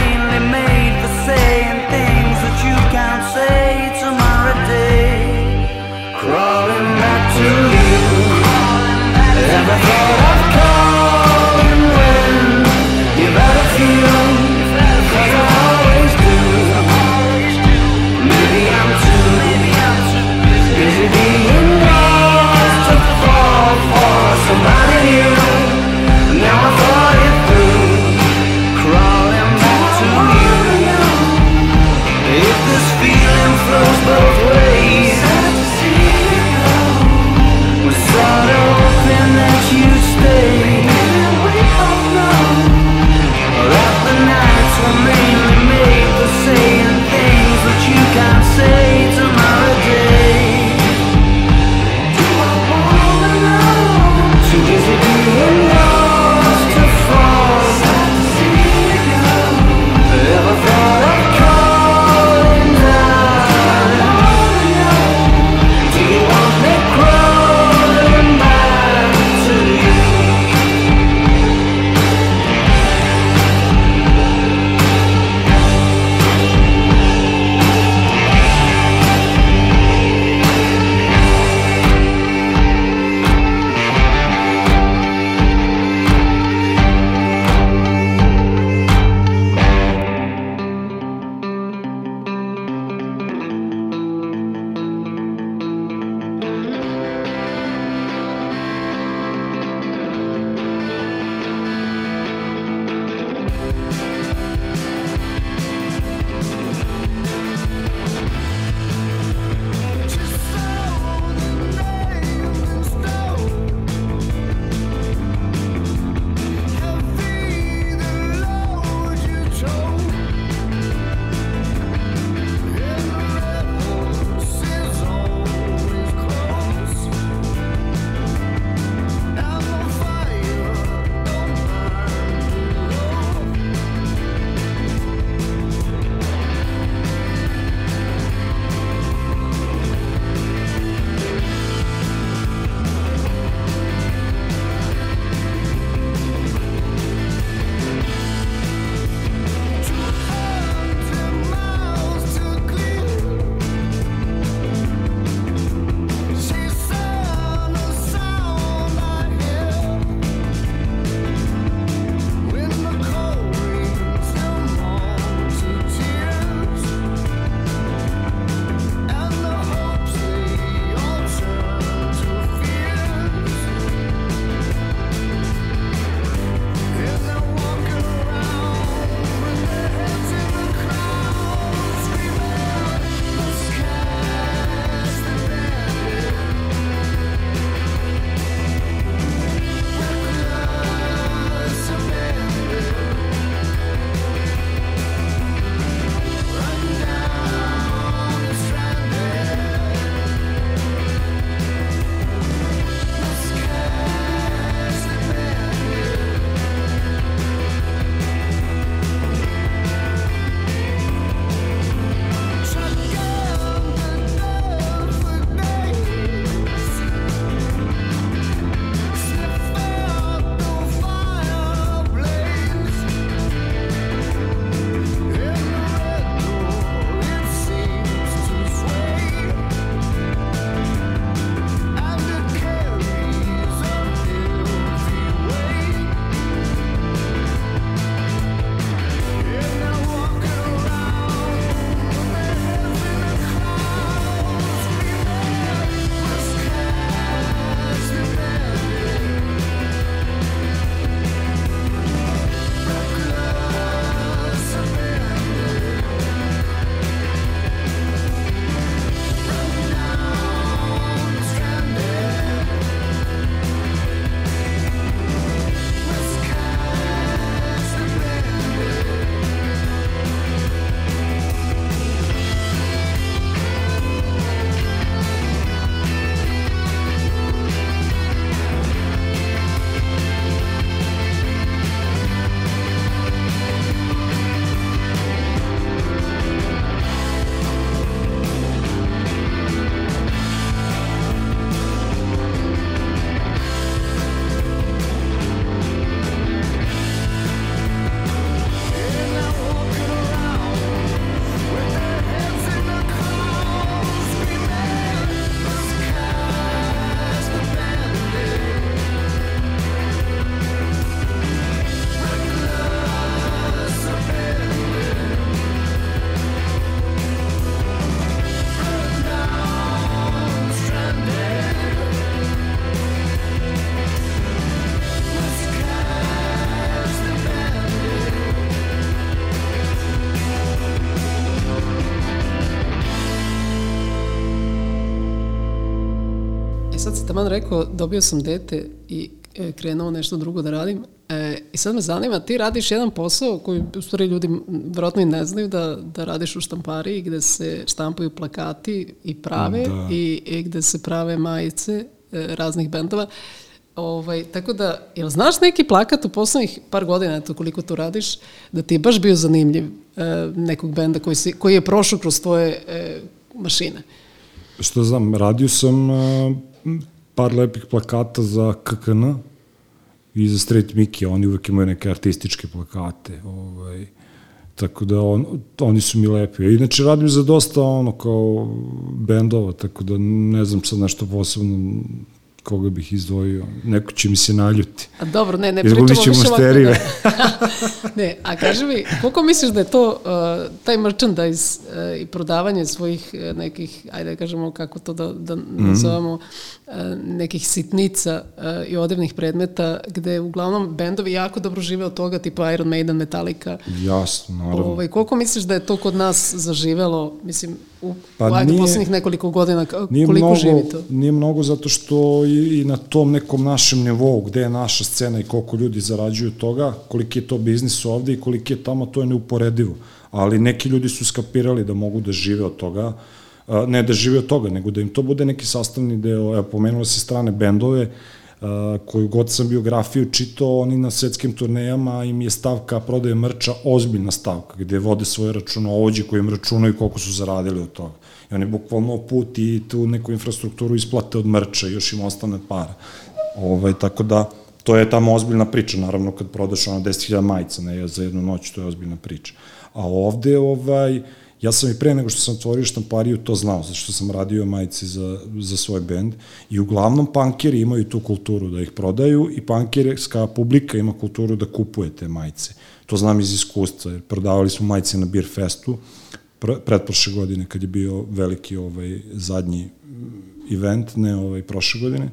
taman rekao, dobio sam dete i e, krenuo nešto drugo da radim. E, I sad me zanima, ti radiš jedan posao koji u stvari ljudi vjerojatno i ne znaju da, da radiš u štampariji gde se štampaju plakati i prave Da. i, i gde se prave majice e, raznih bendova. Ovaj, tako da, jel znaš neki plakat u poslednjih par godina, eto koliko to radiš, da ti je baš bio zanimljiv e, nekog benda koji, si, koji je prošao kroz tvoje e, mašine? Što znam, radio sam uh, par lepih plakata za KKN i za Straight Mickey, oni uvek imaju neke artističke plakate. Ovaj, tako da on, oni su mi lepi. Inače radim za dosta ono kao bendova, tako da ne znam sad nešto posebno koga bih izdvojio. Neko će mi se naljuti. A dobro, ne, ne pričamo više ovako. Da. ne, a kaži mi, koliko misliš da je to, uh, taj merchandise uh, i prodavanje svojih uh, nekih, ajde da kažemo kako to da, da Mhm. nazovemo, uh, nekih sitnica uh, i odevnih predmeta, gde uglavnom bendovi jako dobro žive od toga, tipa Iron Maiden, Metallica. Jasno, naravno. Ovaj, koliko misliš da je to kod nas zaživelo, mislim, u, Pa ajde, nije- poslednjih nekoliko godina, Nije koliko mnogo, živi to? Nije mnogo zato što i, i na tom nekom našem nivou, gde je naša scena i koliko ljudi zarađuju toga, koliki je to biznis ovde i koliki je tamo, to je neuporedivo. Ali neki ljudi su skapirali da mogu da žive od toga, ne da žive od toga, nego da im to bude neki sastavni deo, evo, pomenulo se strane bendove, a, koju god sam biografiju čitao, oni na svetskim turnejama im je stavka prodaje mrča ozbiljna stavka, gde vode svoje računovođe koji im računaju koliko su zaradili od toga. I oni bukvalno put i tu neku infrastrukturu isplate od mrča, još im ostane para. Ovaj, tako da, to je tamo ozbiljna priča, naravno kad prodaš ono 10.000 majica ne, za jednu noć, to je ozbiljna priča. A ovde, ovaj, ja sam i pre nego što sam otvorio štampariju to znao, zato što sam radio majice za, za svoj bend i uglavnom pankeri imaju tu kulturu da ih prodaju i pankerska publika ima kulturu da kupuje te majice. To znam iz iskustva, jer prodavali smo majice na Beer Festu, pr pretprošle godine kad je bio veliki ovaj zadnji event, ne ovaj prošle godine.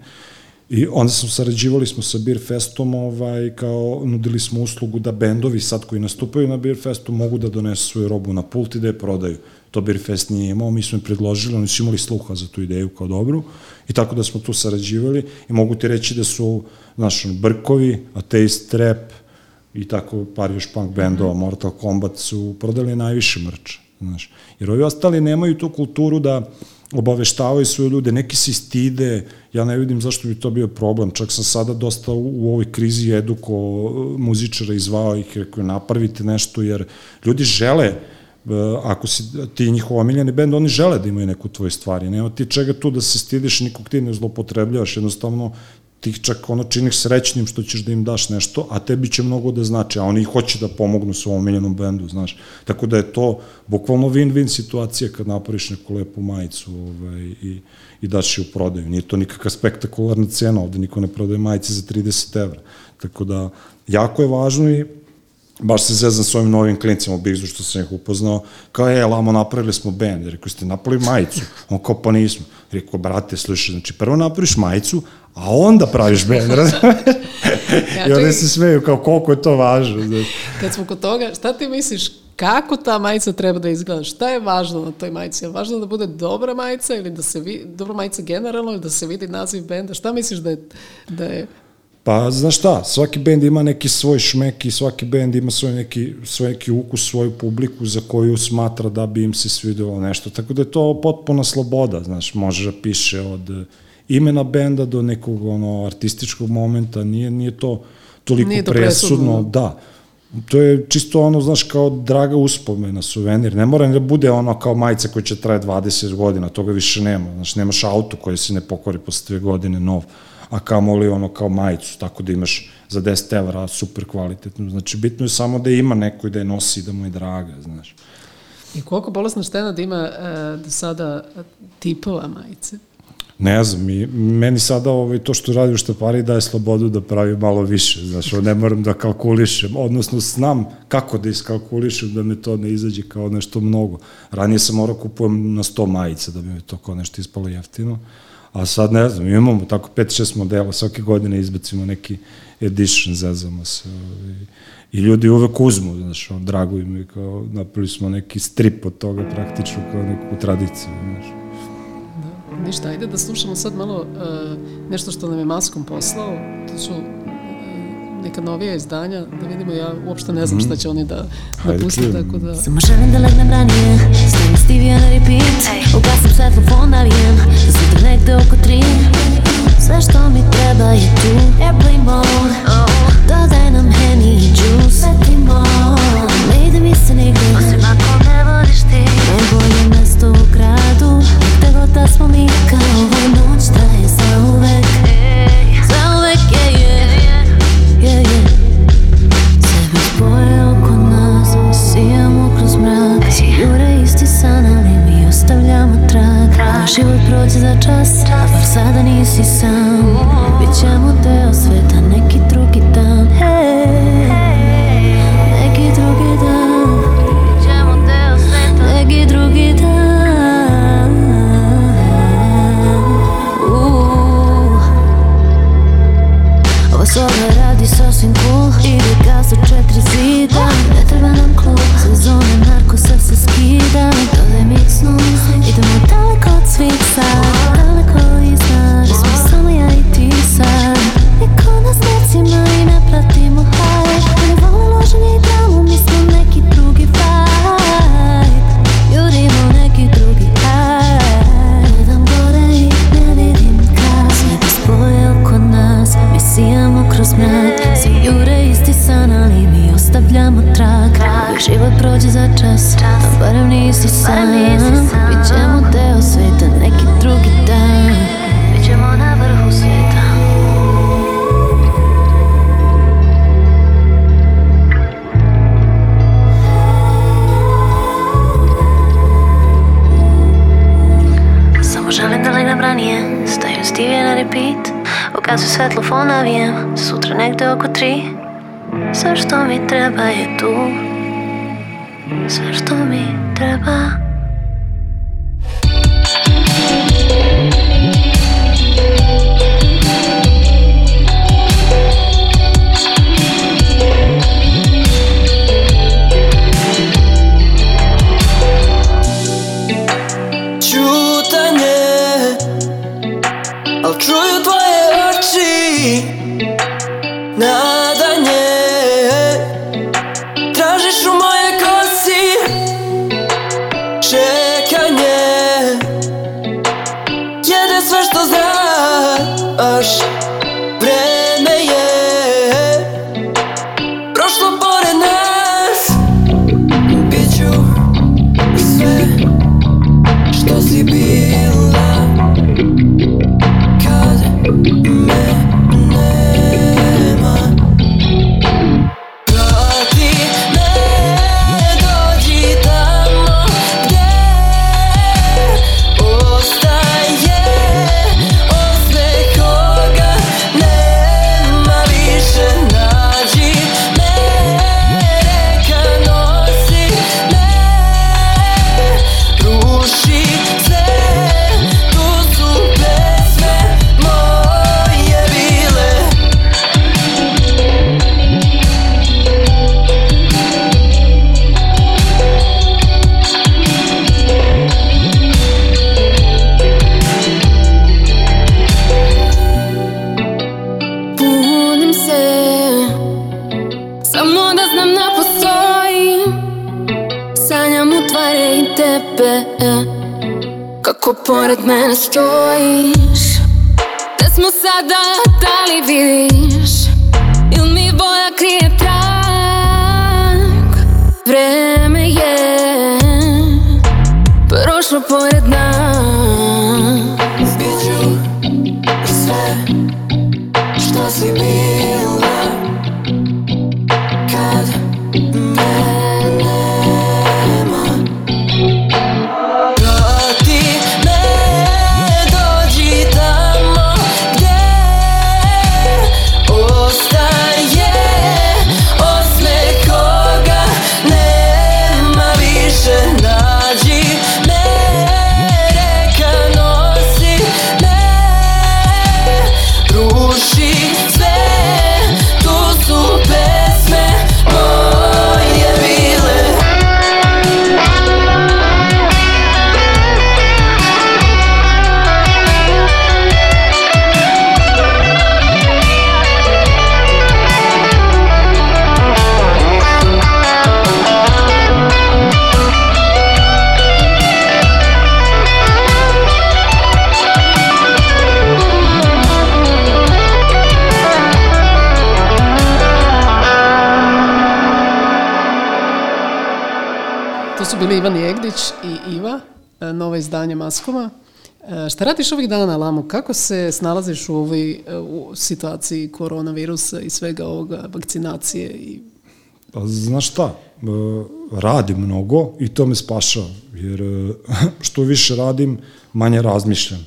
I onda smo sarađivali smo sa Beer Festom, ovaj, kao nudili smo uslugu da bendovi sad koji nastupaju na Beer Festu mogu da donesu svoju robu na pult i da je prodaju. To Beer Fest nije imao, mi smo im predložili, oni su imali sluha za tu ideju kao dobru i tako da smo tu sarađivali i mogu ti reći da su, znaš, Brkovi, Atheist Trap i tako par još punk bendova, Mortal Kombat su prodali najviše mrča, znaš. Jer ovi ostali nemaju tu kulturu da obaveštavaju svoje ljude, neki se stide, ja ne vidim zašto bi to bio problem, čak sam sada dosta u, u ovoj krizi eduko muzičara izvao ih, rekao napravite nešto, jer ljudi žele e, ako si ti njihov omiljeni bend, oni žele da imaju neku tvoju stvari. Nema ti čega tu da se stidiš, nikog ti ne zlopotrebljavaš, jednostavno ti čak ono činiš srećnim što ćeš da im daš nešto, a tebi će mnogo da znači, a oni hoće da pomognu svom omiljenom bendu, znaš. Tako da je to bukvalno win-win situacija kad napraviš neku lepu majicu ovaj, i, i daš je u prodaju. Nije to nikakva spektakularna cena, ovde niko ne prodaje majice za 30 evra. Tako da, jako je važno i baš se zezam s ovim novim klincima u Bigzu što sam ih upoznao, kao je, lamo, napravili smo bend, rekao, ste napravili majicu, on kao, pa nismo, rekao, brate, slušaj, znači, prvo napraviš majicu, a onda praviš bend, razumiješ? I čekaj. se smeju, kao, koliko je to važno, znači. Kad smo kod toga, šta ti misliš, kako ta majica treba da izgleda? Šta je važno na toj majici? Je važno da bude dobra majica ili da se vidi, dobra majica generalno ili da se vidi naziv benda? Šta misliš da je, da je Pa, znaš šta, svaki bend ima neki svoj šmek i svaki bend ima svoj neki, svoj neki ukus, svoju publiku za koju smatra da bi im se svidelo nešto. Tako da je to potpuna sloboda, znaš, može da piše od imena benda do nekog ono artističkog momenta, nije, nije to toliko Nije to presudno, presudno, da. To je čisto ono, znaš, kao draga uspomena, suvenir. Ne mora da bude ono kao majica koja će traje 20 godina, toga više nema. Znaš, nemaš auto koji se ne pokori posle dve godine nov, a kamoli ono kao majicu, tako da imaš za 10 evra super kvalitetno. Znači, bitno je samo da ima neko i da je nosi, da mu je draga, znaš. I koliko bolesna štena da ima e, do sada tipova majice? Ne znam, i meni sada ovaj, to što radi u štapari daje slobodu da pravi malo više, znaš, ne moram da kalkulišem, odnosno znam kako da iskalkulišem da me to ne izađe kao nešto mnogo. Ranije sam morao kupujem na 100 majica da bi me to kao nešto ispalo jeftino, a sad ne znam, imamo tako 5-6 modela, svake godine izbacimo neki edition, zezamo se. I, i ljudi uvek uzmu, znaš, on, drago im je, kao, napravili smo neki strip od toga praktično, kao neku tradiciju, znaš. Da, ništa, ajde da slušamo sad malo uh, nešto što nam je Maskom poslao, to su e, neka novija izdanja, da vidimo, ja uopšte ne znam mhm. šta će oni da, da tako da... Samo želim da legnem ranije, TV on repeat Ugasim svetlo ponavljam Za sutra negde oko tri Ugasim svetlo ponavljam Все, що мені треба, є тут, все, що мені треба. Чую твої очі. pretvara i tebe e. Kako pored mene stojiš? Da smo sada, da li vidiš? Il mi boja krije trak Vreme je Prošlo pored nas. Novo izdanje Maskoma. E, Šta radiš ovih dana, Lamo? Kako se snalaziš u ovoj e, u situaciji koronavirusa i svega ovoga, vakcinacije i Pa znaš šta, e, radim mnogo i to me spašava, jer što više radim, manje razmišljam.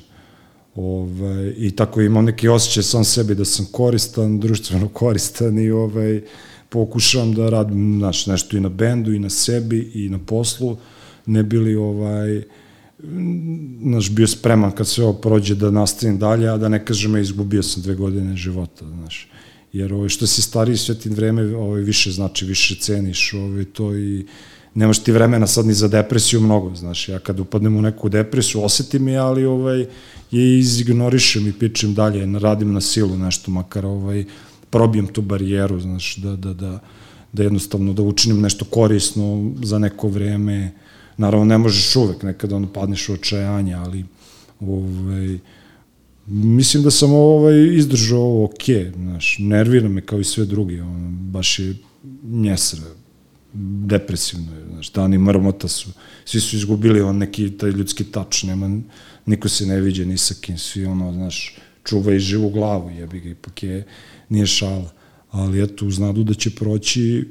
Ove, I tako imam neki osjećaj sam sebi da sam koristan, društveno koristan i ovaj, pokušavam da radim znaš, nešto i na bendu i na sebi i na poslu, ne bili ovaj, znaš, bio spreman kad sve ovo prođe da nastavim dalje, a da ne kažem, izgubio sam dve godine života, znaš. Jer ovaj, što si stariji sve ti vreme ovaj, više znači, više ceniš ovaj, to i nemaš ti vremena sad ni za depresiju mnogo, znaš, ja kad upadnem u neku depresiju, osetim je, ali ovaj, je izignorišem i pičem dalje, radim na silu nešto, makar ovaj, probijem tu barijeru, znaš, da, da, da, da jednostavno da učinim nešto korisno za neko vreme, naravno ne možeš uvek, nekada ono padneš u očajanje, ali ovaj, mislim da sam ovaj, izdržao ovo ok, znaš, nervira me kao i sve drugi, ono, baš je njesra, depresivno je, znaš, dani mrmota su, svi su izgubili on neki taj ljudski tač, nema, niko se ne viđe ni sa kim, svi ono, znaš, čuva i živu glavu, jebi ga, ipak je, nije šala, ali eto, uz nadu da će proći,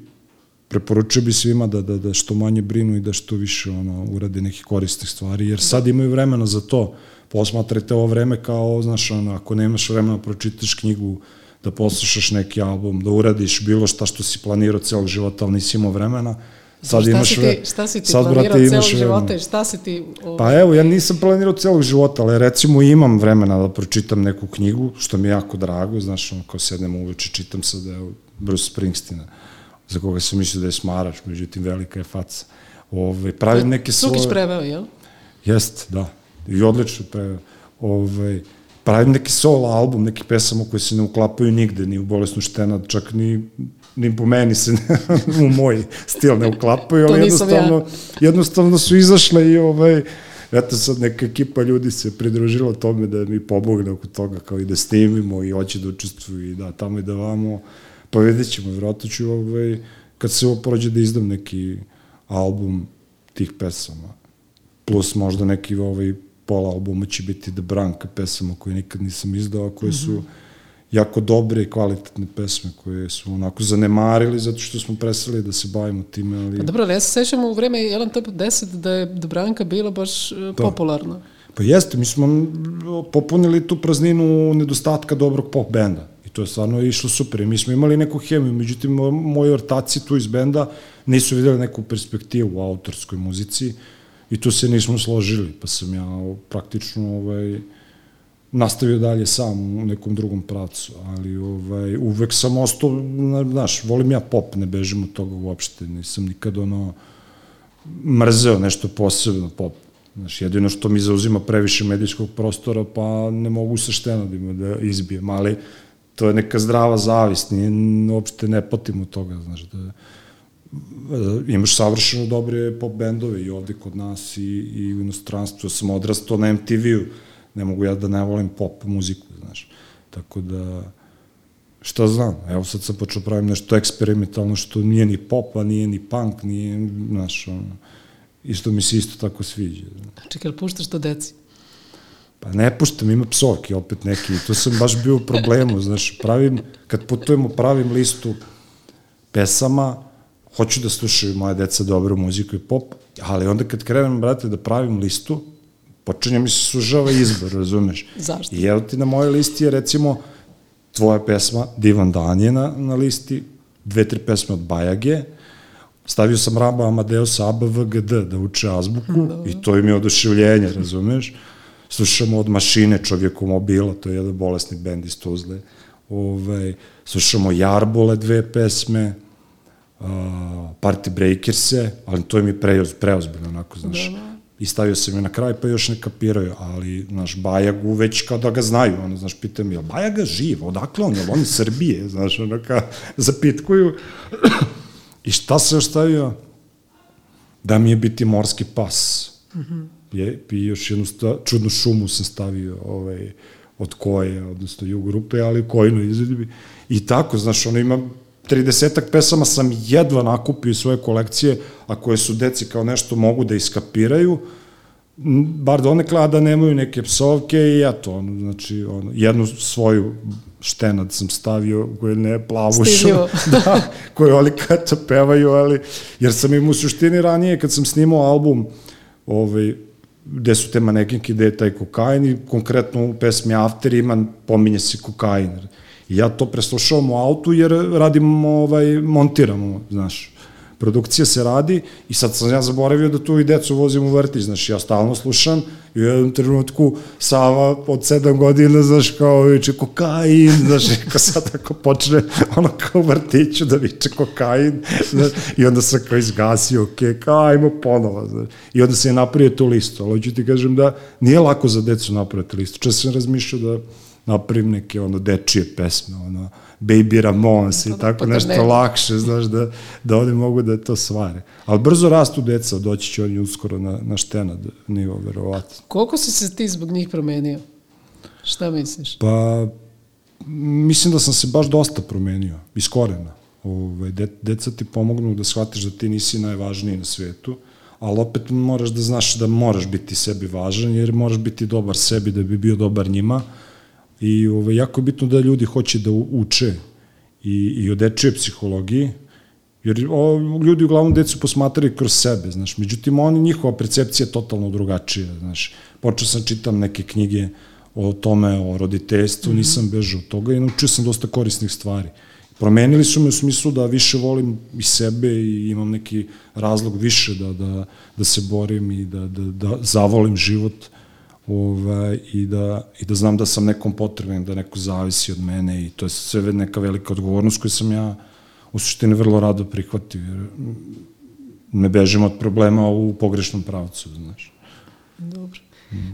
preporučio bi svima da, da, da što manje brinu i da što više ono, urade nekih koristih stvari, jer sad imaju vremena za to, posmatrajte ovo vreme kao, znaš, ono, ako nemaš vremena da pročitaš knjigu, da poslušaš neki album, da uradiš bilo šta što si planirao celog života, ali nisi imao vremena, sad šta, imaš si ti, šta si ti sad, planirao brate, celog života i šta si ti... ovaj, Pa evo, ja nisam planirao celog života, ali recimo imam vremena da pročitam neku knjigu, što mi je jako drago, znaš, ono, kao sednem uveče, čitam sad, evo, Bruce Springsteena, za koga sam mislio da je smarač, međutim, velika je faca. Ove, pravim neke svoje... Sukić preveo, jel? Jeste, da. I odlično pre... Ovaj, pravim neki solo album, neki pesama koje se ne uklapaju nigde, ni u Bolesnu štenad, čak ni, ni po meni se ne, u moj stil ne uklapaju, ali jednostavno, jednostavno su izašle i ovaj, eto sad neka ekipa ljudi se pridružila tome da mi pomogne oko toga, kao i da snimimo i hoće da učestvuju i da tamo i da vamo, pa vidjet ćemo, vjerojatno ću ovaj, kad se ovo prođe da izdam neki album tih pesama plus možda neki ovaj pola albuma će biti The Branka pesama koje nikad nisam izdao, koje su jako dobre i kvalitetne pesme koje su onako zanemarili zato što smo presali da se bavimo time, ali... Pa dobro, ali ja se sećam u vreme Jelen Top 10 da je Dobranka bila baš e, popularna. Pa jeste, mi smo popunili tu prazninu nedostatka dobrog pop benda. To je stvarno išlo super. Mi smo imali neku hemiju, međutim, mo- moji ortaci tu iz benda nisu videli neku perspektivu u autorskoj muzici i tu se nismo složili, pa sam ja praktično ovaj, nastavio dalje sam u nekom drugom pravcu, ali ovaj, uvek sam ostao, na- znaš, volim ja pop, ne bežim od toga uopšte, nisam nikad ono, mrzeo nešto posebno pop. Znaš, jedino što mi zauzima previše medijskog prostora, pa ne mogu sa štenadima da izbijem, ali to je neka zdrava zavist, nije, uopšte ne patim od toga, znaš, da, e, imaš savršeno dobre pop bendove i ovde kod nas i, i u inostranstvu. Ja sam odrastao na MTV-u, ne mogu ja da ne volim pop muziku, znaš. Tako da, šta znam, evo sad sam počeo pravim nešto eksperimentalno što nije ni pop, a nije ni punk, nije, znaš, ono, isto mi se isto tako sviđa. Čekaj, jel puštaš to deci? Pa ne puštam, ima psovke opet neki, to sam baš bio u problemu, znaš, pravim, kad putujemo pravim listu pesama, hoću da slušaju moje deca dobru muziku i pop, ali onda kad krenem, brate, da pravim listu, počinje mi se sužava izbor, razumeš? Zašto? I evo ti na mojoj listi je recimo tvoja pesma Divan dan je na, na listi, dve, tri pesme od Bajage, stavio sam Raba Amadeusa ABVGD da uče azbuku i to im je oduševljenje, razumeš? Slušamo od mašine čovjekomobila, to je jedan bolesni bend iz Tuzle. Ove, slušamo Jarbole dve pesme, uh, Party Breakerse, ali to je preoz, preozbiljno, onako, znaš. I stavio sam je na kraj, pa još ne kapiraju, ali, znaš, Bajagu već kao da ga znaju, ono, znaš, pitam, je Bajaga živ, odakle on, je li on iz Srbije, znaš, ono, kao, zapitkuju. I šta sam još stavio? Da mi je biti morski pas. Mm -hmm. Je, I još jednu sta, čudnu šumu sam stavio ovaj, od koje, odnosno jug grupe, ali u kojnoj izvedbi. I tako, znaš, ono ima 30 pesama sam jedva nakupio svoje kolekcije, a koje su deci kao nešto mogu da iskapiraju, bar donekle, a da nemaju neke psovke i eto, ono, znači, ono, jednu svoju štenad sam stavio, koju ne plavušu, Stidljivo. da, koju oni kača pevaju, ali, jer sam im u suštini ranije, kad sam snimao album, ovaj, gde su te manekinke, gde je taj kokain i konkretno u pesmi After ima, pominje se kokain. I ja to preslušavam u autu jer radimo, ovaj, montiramo, znaš. Produkcija se radi i sad sam ja zaboravio da tu i decu vozim u vrtić, znaš, ja stalno slušam i u jednom trenutku Sava od sedam godina, znaš, kao viče kokain, znaš, kao sad ako počne ono kao u vrtiću da viče kokain, znaš, i onda sam kao izgasio, ok, kao ajmo ponovo, znaš, i onda se je napravio tu listu, ali hoću ti kažem da nije lako za decu napraviti listu, često sam razmišljao da napravim neke ono dečije pesme, ono, Baby Ramones i Pa da, tako pa da nešto ne. lakše, znaš, da, da oni mogu da to svare. Ali brzo rastu deca, doći će oni uskoro na, na štenad nivo, verovatno. Koliko si se ti zbog njih promenio? Šta misliš? Pa, mislim da sam se baš dosta promenio, iz korena. Ove, de, deca ti pomognu da shvatiš da ti nisi najvažniji na svetu, ali opet moraš da znaš da moraš biti sebi važan, jer moraš biti dobar sebi da bi bio dobar njima. I ove, jako je bitno da ljudi hoće da uče i, i o dečije psihologiji, Jer o, ljudi uglavnom decu posmatraju kroz sebe, znaš. Međutim, oni, njihova percepcija je totalno drugačija, znaš. Počeo sam čitam neke knjige o tome, o roditeljstvu, nisam bežao od toga i naučio sam dosta korisnih stvari. Promenili su me u smislu da više volim i sebe i imam neki razlog više da, da, da se borim i da, da, da zavolim život ovaj, i, da, i da znam da sam nekom potreban, da neko zavisi od mene i to je sve neka velika odgovornost koju sam ja u suštini vrlo rado prihvatio, jer ne bežim od problema u pogrešnom pravcu, znaš. Dobro.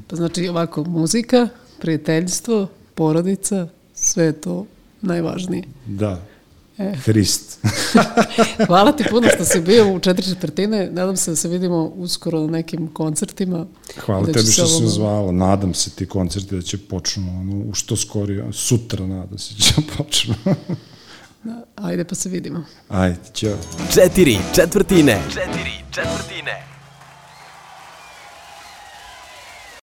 Pa znači ovako, muzika, prijateljstvo, porodica, sve je to najvažnije. Da. Hrist. Hvala ti puno što si bio u četiri četvrtine. Nadam se da se vidimo uskoro na nekim koncertima. Hvala Da tebi što si ovo- me zvala. Nadam se ti koncerti da će počnu ono, u što skorije. Sutra nadam se će počnu. Ajde pa se vidimo. Ajde, ćao. Četiri četvrtine. Četiri četvrtine.